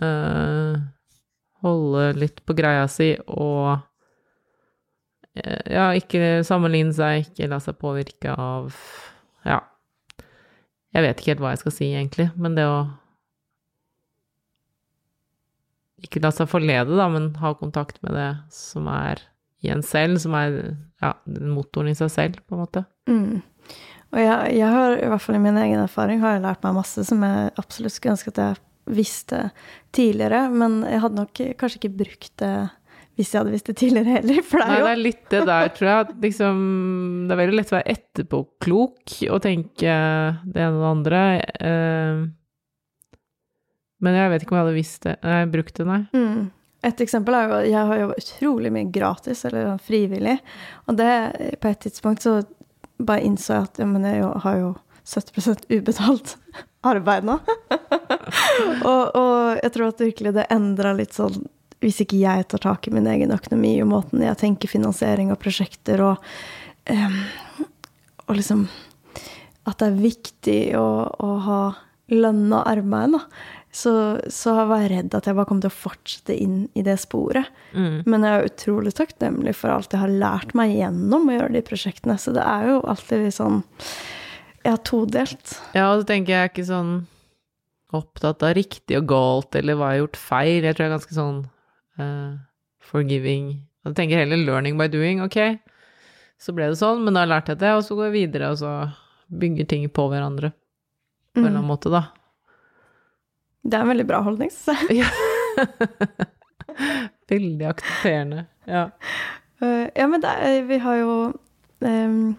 øh, holde litt på greia si og øh, ja, ikke sammenligne seg, ikke la seg påvirke av Ja jeg vet ikke helt hva jeg skal si, egentlig, men det å ikke la seg forlede, da, men ha kontakt med det som er i en selv, som er ja, motoren i seg selv, på en måte. Mm. Og jeg, jeg, har, i hvert fall i min egen erfaring, har jeg lært meg masse som jeg absolutt skulle ønske at jeg visste tidligere, men jeg hadde nok kanskje ikke brukt det hvis jeg hadde visst det tidligere heller. For det er Nei, det er litt det der, tror jeg. Liksom, det er veldig lett å være etterpåklok og tenke det ene og det andre. Eh, men jeg vet ikke om jeg hadde visst det. Nei, brukt det, nei. mm. Et eksempel er jo at jeg har jobba utrolig mye gratis, eller frivillig. Og det, på et tidspunkt så bare innså jeg at ja, men jeg har jo 70% ubetalt arbeid nå. og, og jeg tror at virkelig det endra litt sånn Hvis ikke jeg tar tak i min egen økonomi og måten jeg tenker finansiering av prosjekter og um, Og liksom At det er viktig å, å ha lønna arbeid, da. Så, så var jeg redd at jeg bare kom til å fortsette inn i det sporet. Mm. Men jeg er utrolig takknemlig for alt jeg har lært meg gjennom å gjøre de prosjektene. Så det er jo alltid litt sånn Ja, todelt. Ja, og så tenker jeg ikke sånn opptatt av riktig og galt, eller hva jeg har gjort feil. Jeg tror jeg er ganske sånn uh, forgiving. Jeg tenker heller learning by doing. Ok, så ble det sånn, men da lærte jeg det, og så går jeg videre, og så bygger ting på hverandre på en eller annen måte, da. Det er en veldig bra holdning, syns jeg. Veldig aksepterende. Ja. Uh, Ja, men er, vi har jo um,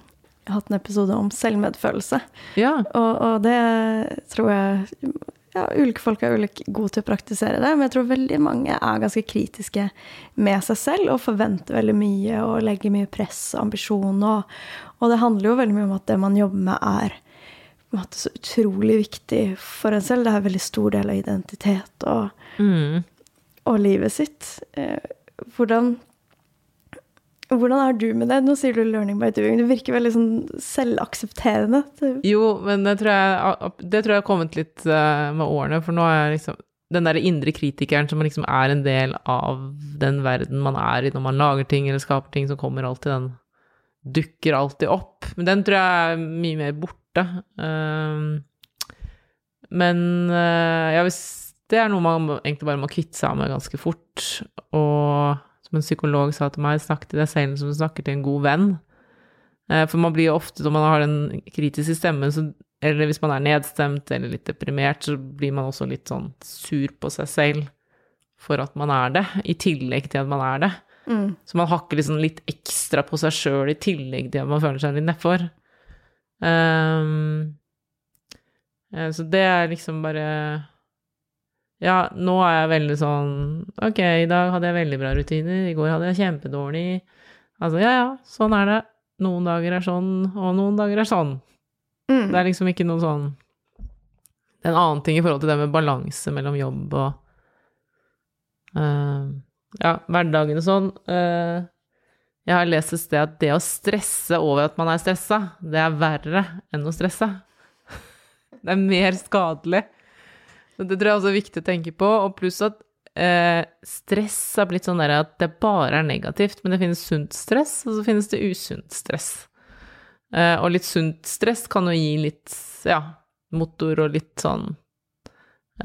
hatt en episode om selvmedfølelse. ja. Og, og det tror jeg ja, Ulike folk er ulike gode til å praktisere det, men jeg tror veldig mange er ganske kritiske med seg selv og forventer veldig mye og legger mye press og ambisjon. Og, og det handler jo veldig mye om at det man jobber med, er på en måte så utrolig viktig for en selv. Det er en veldig stor del av identitet og, Mm. og livet sitt. Eh, Hvordan, hvordan er du med det? Nå sier du 'learning by doing'. Du virker veldig sånn selvaksepterende. Jo, men det tror jeg, det tror jeg har kommet litt eh, med årene, for nå er jeg liksom den der indre kritikeren som liksom er en del av den verden man er i når man lager ting eller skaper ting, som kommer alltid den Dukker alltid opp. Men den tror jeg er mye mer borte. Um, men eh, ja, hvis det er noe man egentlig bare må kvitte seg med ganske fort. Og som en psykolog sa til meg, snakk til deg selv som du snakker til en god venn. Eh, For man blir jo ofte, når man har den kritiske stemmen, så, eller hvis man er nedstemt eller litt deprimert, så blir man også litt sånn sur på seg selv for at man er det, i tillegg til at man er det. Mm. Så man hakker liksom litt ekstra på seg sjøl i tillegg til at man føler seg litt nedfor. Um, så det er liksom bare Ja, nå er jeg veldig sånn Ok, i dag hadde jeg veldig bra rutiner, i går hadde jeg kjempedårlig. Altså, ja ja, sånn er det. Noen dager er sånn, og noen dager er sånn. Mm. Det er liksom ikke noe sånn Det er en annen ting i forhold til det med balanse mellom jobb og uh, ja, hverdagen og sånn. Eh, jeg har lest et sted at det å stresse over at man er stressa, det er verre enn å stresse. Det er mer skadelig. Det tror jeg også er viktig å tenke på. Og pluss at eh, stress har blitt sånn der at det bare er negativt, men det finnes sunt stress, og så finnes det usunt stress. Eh, og litt sunt stress kan jo gi litt, ja, motor og litt sånn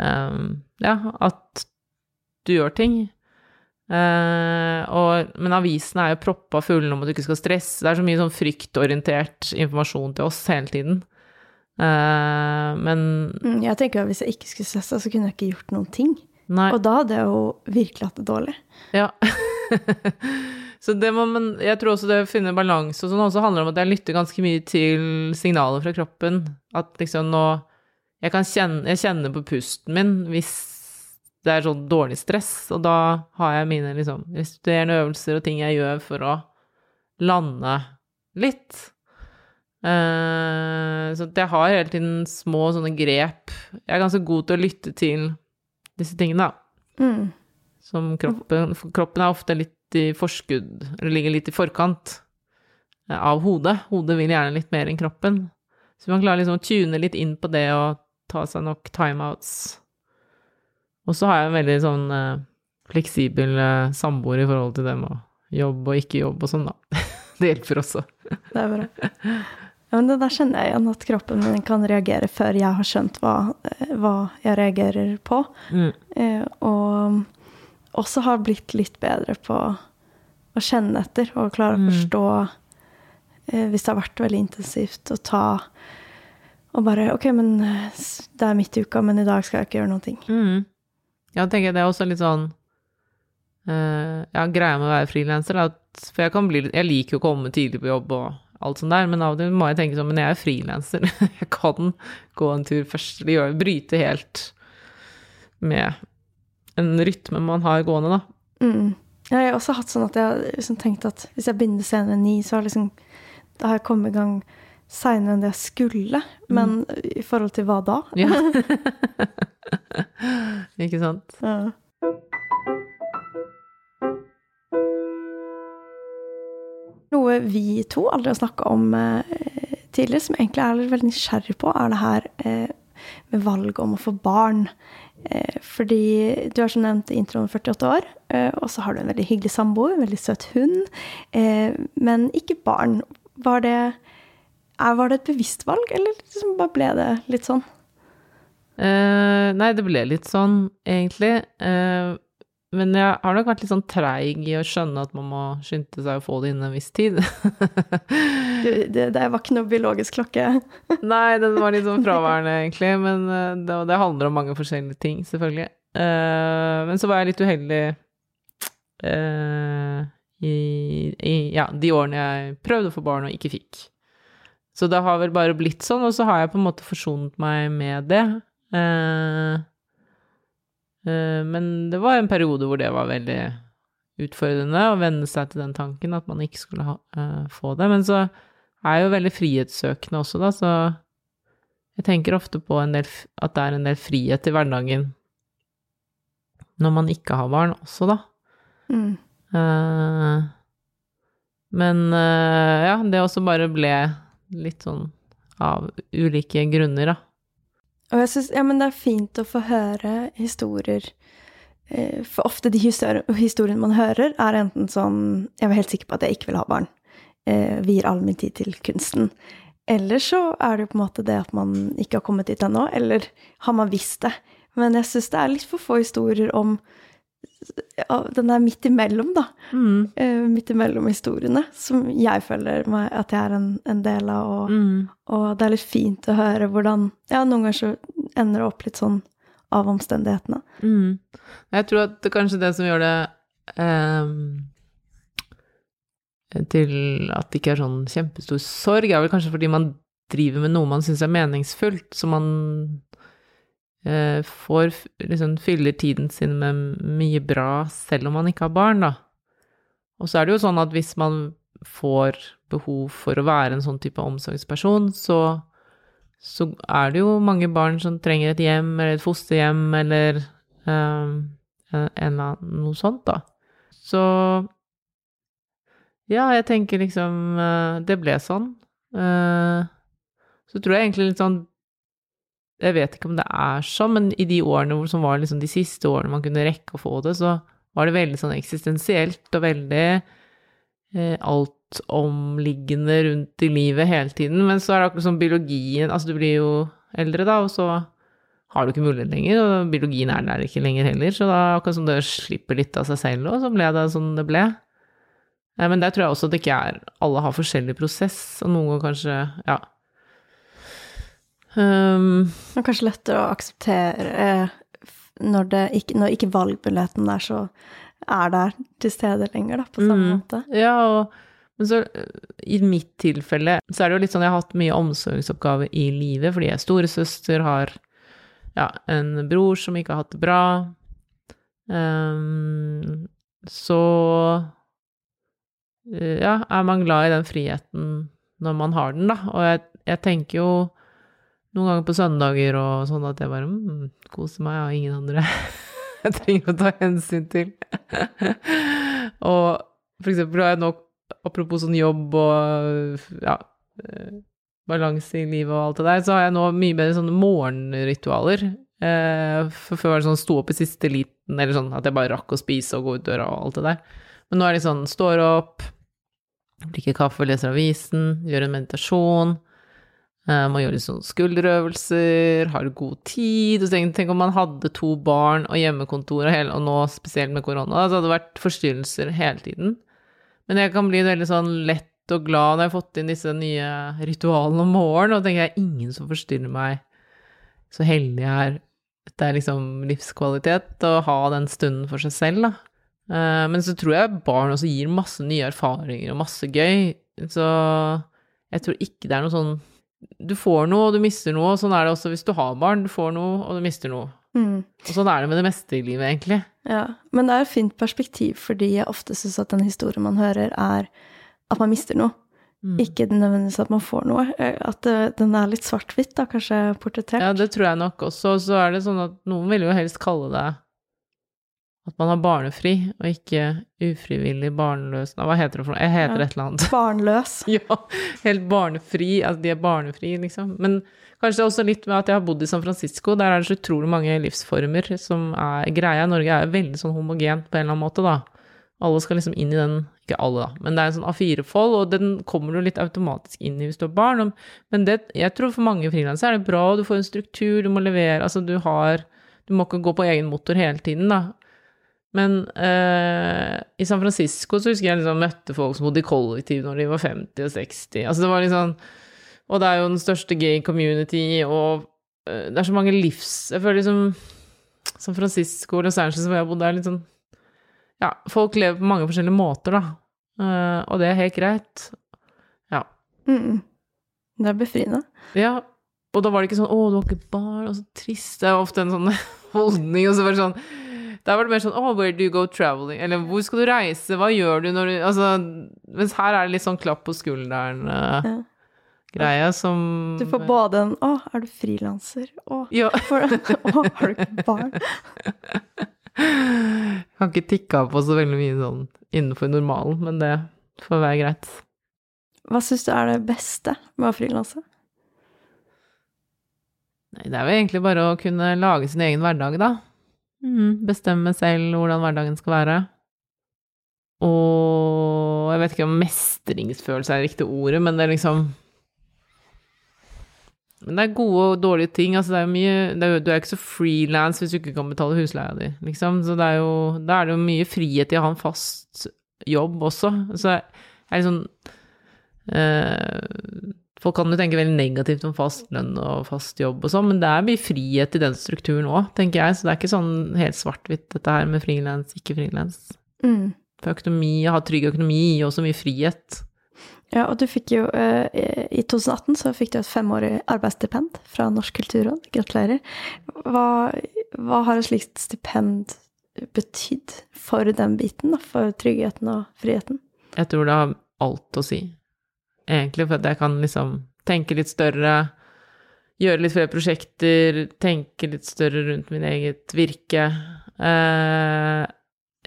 eh, Ja, at du gjør ting. Eh, og, men avisene er jo proppa fulle om at du ikke skal stresse. Det er så mye sånn fryktorientert informasjon til oss hele tiden. Uh, men Mm, Jeg tenker at Hvis jeg ikke skulle stressa, så kunne jeg ikke gjort noen ting. nei. Og da hadde jeg jo virkelig hatt det dårlig. Ja. så det må man Jeg tror også det å finne balanse og sånn også handler om at jeg lytter ganske mye til signaler fra kroppen. At liksom nå Jeg kan kjenne Jeg kjenner på pusten min hvis det er sånn dårlig stress, og da har jeg mine liksom restituerende øvelser og ting jeg gjør for å lande litt. Uh, så jeg har hele tiden små sånne grep. Jeg er ganske god til å lytte til disse tingene, da Mm. som kroppen Kroppen er ofte litt i forskudd, eller ligger litt i forkant eh, av hodet. Hodet vil gjerne litt mer enn kroppen. Så man klarer liksom å tune litt inn på det og ta seg nok timeouts. Og så har jeg en veldig sånn eh, fleksibel eh, samboer i forhold til det med jobb og ikke jobb og sånn, da. det hjelper også. Det er bra. Ja, men det der kjenner jeg igjen, at kroppen min kan reagere før jeg har skjønt hva, eh, hva jeg reagerer på. Mm. Eh, og også har blitt litt bedre på å kjenne etter og klare å forstå eh, hvis det har vært veldig intensivt, å ta og bare OK, men eh, det er midt i uka, men i dag skal jeg ikke gjøre noen ting. Mm. Ja, tenker jeg det er også litt sånn uh, Ja, greia med å være frilanser, er at For jeg bli Jeg liker jo å komme tidlig på jobb og alt sånt der, men av og til må jeg tenke sånn Men jeg er frilanser. Jeg kan gå en tur først, eller gjøre Bryte helt med en rytme man har gående, da. Mm. Ja, Jeg har også hatt sånn at jeg har liksom tenkt at hvis jeg begynner senere enn ni, så har, liksom, da har jeg kommet i gang seinere enn det jeg skulle. Men i forhold til hva da? Ja. Ikke sant? Ja. Noe vi to aldri har snakka om eh, tidligere, som jeg egentlig er veldig nysgjerrig på, er det her eh, med valget om å få barn. Eh, fordi du er som nevnt i introen 48 år, eh, og så har du en veldig hyggelig samboer, en veldig søt hund, eh, men ikke barn. Var det, var det et bevisst valg, eller liksom bare ble det litt sånn? Uh, nei, det ble litt sånn, egentlig. Uh, men jeg har nok vært litt sånn treig i å skjønne at man må skynde seg å få det innen en viss tid. det, det, det var ikke noe biologisk klokke. nei, den var litt sånn fraværende, egentlig. Men eh, det, det handler om mange forskjellige ting, selvfølgelig. Uh, men så var jeg litt uheldig i, i ja, de årene jeg prøvde å få barn og ikke fikk. Så det har vel bare blitt sånn, og så har jeg på en måte forsonet meg med det. Eh, eh, men det var en periode hvor det var veldig utfordrende å venne seg til den tanken at man ikke skulle ha, uh, få det. Men så er jeg jo veldig frihetssøkende også, da, så jeg tenker ofte på en del, at det er en del frihet i hverdagen når man ikke har barn også, da. Mm. Men ja, det også bare ble litt sånn av ulike grunner, da. Og jeg synes, ja, men det er fint å få høre historier. eh, For ofte de historiene man hører, er enten sånn Jeg var helt sikker på at jeg ikke vil ha barn. Eh, Vier all min tid til kunsten. Eller så er det jo på en måte det at man ikke har kommet dit ennå. Eller har man visst det? Men jeg syns det er litt for få historier om den er midt imellom, da. Mm. Uh, Midt imellom historiene, som jeg føler meg at jeg er en, en del av. og Mm. og det er litt fint å høre hvordan Ja, noen ganger så ender det opp litt sånn av omstendighetene. Mm. Jeg tror at det kanskje det som gjør det um, til at det ikke er sånn kjempestor sorg, er vel kanskje fordi man driver med noe man syns er meningsfullt, så man får liksom fyller tiden sin med mye bra selv om man ikke har barn, da. Og så er det jo sånn at hvis man får behov for å være en sånn type omsorgsperson, så så er det jo mange barn som trenger et hjem eller et fosterhjem eller um, annen, noe sånt, da. Så ja, jeg tenker liksom eh, Det ble sånn. Eh, så tror jeg egentlig litt sånn Jeg vet ikke om det er sånn, men i de årene som var liksom de siste årene man kunne rekke å få det, så var det veldig sånn eksistensielt og veldig eh, altomliggende rundt i livet hele tiden. Men så er det akkurat som biologien Altså, du blir jo eldre, da, og så har du ikke mulighet lenger, og biologien er der ikke lenger heller, så da akkurat som det slipper litt av seg selv, og så ble det sånn det ble. Eh, Men der tror jeg også at det ikke er Alle har forskjellig prosess, og noen ganger kanskje Ja. Um, er kanskje lettere å akseptere eh, når, det ikke, når ikke valgmuligheten der så er der til stede lenger, da, på samme Mm. måte. Ja, og, men så øh, i mitt tilfelle så er det jo litt sånn jeg har hatt mye omsorgsoppgaver i livet, fordi jeg er storesøster, har ja, en bror som ikke har hatt det bra. Um, så øh, ja, er man glad i den friheten når man har den, da. Og jeg, jeg tenker jo noen ganger på søndager og sånn at jeg bare mm, koser meg, har ingen andre jeg trenger å ta hensyn til. og for eksempel har jeg nå, apropos sånn jobb og ja, eh, balanse i livet og alt det der, så har jeg nå mye bedre sånne morgenritualer. Eh, for før var det sånn stå opp i siste liten, eller sånn at jeg bare rakk å spise og gå ut døra og alt det der. Men nå er det sånn, står opp, drikker kaffe, leser avisen, gjør en meditasjon. Eh, man gjør litt sånn skulderøvelser, har god tid. Tenk, tenk om man hadde to barn og hjemmekontor, og, hele, og nå spesielt med korona, så hadde det vært forstyrrelser hele tiden. Men jeg kan bli veldig sånn lett og glad når jeg har fått inn disse nye ritualene om morgenen, og tenker jeg ingen som forstyrrer meg. Så heldig jeg er. Det er liksom livskvalitet å ha den stunden for seg selv, da. Eh, men så tror jeg barn også gir masse nye erfaringer og masse gøy. Så jeg tror ikke det er noe sånn Du får noe, og du mister noe, og sånn er det også hvis du har barn. Du får noe, og du mister noe. Mm. Og sånn er det med det meste i livet, egentlig. Ja, men det er et fint perspektiv, fordi jeg ofte syns at den historien man hører, er at man mister noe. Mm. Ikke nødvendigvis at man får noe. Eh, At eh, den er litt svart-hvitt, da, kanskje portrettert. Ja, det tror jeg nok også. Så er det sånn at noen vil jo helst kalle det at man har barnefri, og ikke ufrivillig barnløs Hva heter det for noe? Jeg heter Ja. et eller annet. Barnløs. Ja, helt barnefri. Altså, de er barnefri, liksom. Men kanskje også litt med at jeg har bodd i San Francisco. Der er det så utrolig mange livsformer som er greia. Norge er veldig sånn homogent på en eller annen måte, da. Alle skal liksom inn i den Ikke alle, da, men det er en sånn A4-fold, og den kommer du litt automatisk inn i hvis du har barn. Men det, jeg tror for mange frilansere er det bra, du får en struktur, du må levere Altså, du har Du må ikke gå på egen motor hele tiden, da. Men eh, i San Francisco så husker jeg liksom møtte folk som bodde i kollektiv når de var 50 og 60. Altså det var sånn Og det er jo den største gay community, og eh, det er så mange livs... Jeg føler liksom San Francisco og Los Angeles hvor jeg bodde, er litt sånn Ja, folk lever på mange forskjellige måter, da. Eh, og det er helt greit. Ja. Mm. Det er befriende. Ja, og da var det ikke sånn 'Å, du har ikke barn', og så trist. Det er ofte en sånn holdning, og så bare sånn Da var det mer sånn Oh, where do you go traveling?' Eller 'Hvor skal du reise? Hva gjør du når du Altså, mens her er det litt sånn klapp på skulderen-greie Ja. som Du får både en 'Å, er du frilanser?' Å, Ja. får å, har du ikke barn? Kan ikke tikke av på så veldig mye sånn innenfor normalen, men det får være greit. Hva syns du er det beste med å frilanse? Nei, det er vel egentlig bare å kunne lage sin egen hverdag, da. Mm, bestemme selv hvordan hverdagen skal være. Og jeg vet ikke om mestringsfølelse er det riktige ordet, men det er liksom Men det er gode og dårlige ting. Altså, det er mye det er Du er ikke så frilans hvis du ikke kan betale husleia di, liksom. Så det er jo Da er det jo mye frihet i å ha en fast jobb også. Så jeg er litt sånn eh, Folk kan jo tenke veldig negativt om fast lønn og fast jobb og sånn, men det er mye frihet i den strukturen òg, tenker jeg. Så det er ikke sånn helt svart-hvitt, dette her med frilans, ikke frilans. Mm. For økonomi, å ha trygg økonomi gir også mye frihet. Ja, og du fikk jo eh, I 2018 så fikk du et femårig arbeidsstipend fra Norsk kulturråd. Gratulerer. Hva, hva har et slikt stipend betydd for den biten. For tryggheten og friheten? Jeg tror det har alt å si, egentlig, for at jeg kan liksom tenke litt større, gjøre litt flere prosjekter, tenke litt større rundt min eget virke. Uh,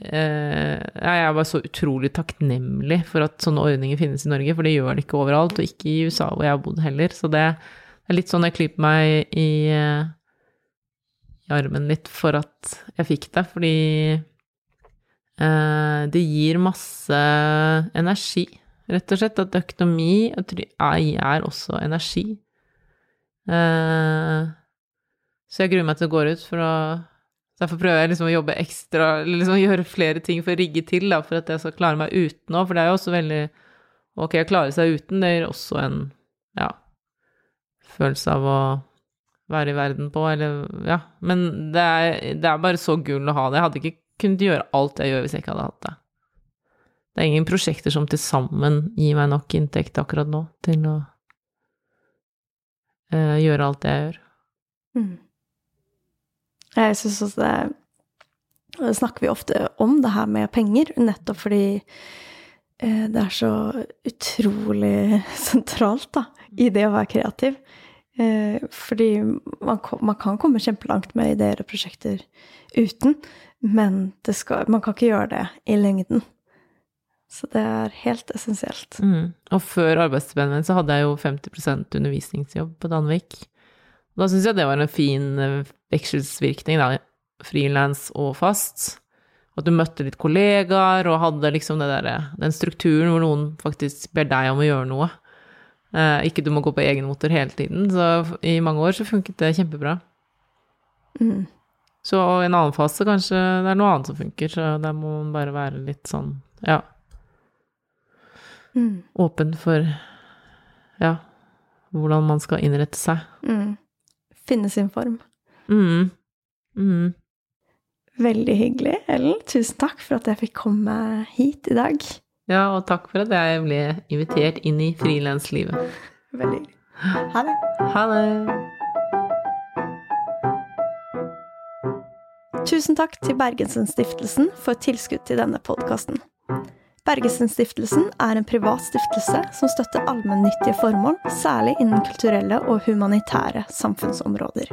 uh, jeg er bare så utrolig takknemlig for at sånne ordninger finnes i Norge, for det gjør det ikke overalt, og ikke i USA hvor jeg har bodd heller. Så det er litt sånn jeg klyper meg i, eh, i armen litt for at jeg fikk det, fordi uh, det gir masse energi, rett og slett. At økonomi er også energi. Eh, så jeg gruer meg til det går ut, for å Derfor prøver jeg liksom å jobbe ekstra, eller liksom gjøre flere ting for å rigge til, da, for at jeg skal klare meg uten òg. For det er jo også veldig Ok, å klare seg uten, det gir også en ja, følelse av å være i verden på, eller ja. Men det er, det er bare så gull å ha det. Jeg hadde ikke kunnet gjøre alt jeg gjør hvis jeg ikke hadde hatt det. Det er ingen prosjekter som til sammen gir meg nok inntekt akkurat nå til å uh, gjøre alt det jeg gjør. Mm. Jeg syns også det Det snakker vi ofte om, det her med penger, nettopp fordi eh, det er så utrolig sentralt da, i det å være kreativ. Eh, fordi man, man kan komme kjempelangt med ideer og prosjekter uten, men skal, man kan ikke gjøre det i lengden. Så det er helt essensielt. Mm. Og før arbeidsstipendet mitt så hadde jeg jo 50% undervisningsjobb på Danvik. Da syns jeg det var en fin eh, vekselsvirkning, da. Frilans og fast. At du møtte litt kollegaer og hadde liksom det der, den strukturen hvor noen faktisk ber deg om å gjøre noe. Eh, ikke du må gå på egen motor hele tiden. Så i mange år så funket det kjempebra. Mm. Så i en annen fase kanskje det er noe annet som funker, så der må man bare være litt sånn, ja. Mm. Åpen for ja, hvordan man skal innrette seg. Mm. Finne sin form. Mm. Mm. Veldig hyggelig, Ellen. Tusen takk for at jeg fikk komme hit i dag. Ja, og takk for at jeg ble invitert inn i frilanslivet. Veldig hyggelig. Ha det. Ha det! Tusen takk til Bergensen-stiftelsen for tilskudd til denne podkasten. Bergensen-stiftelsen er en privat stiftelse som støtter allmennyttige formål, særlig innen kulturelle og humanitære samfunnsområder.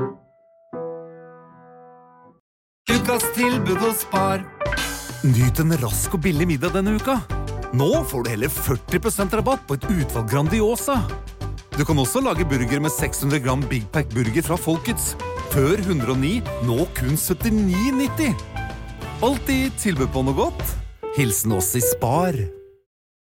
Ukas tilbud hos Spar. Nyt en rask og billig middag denne uka. Nå får du heller 40% rabatt på et utvalg Grandiosa. Du kan også lage burger med 600 gram Big Pack burger fra Folkets. Før 109, nå kun 79,90. Alltid tilbud på noe godt. Hilsen oss i Spar.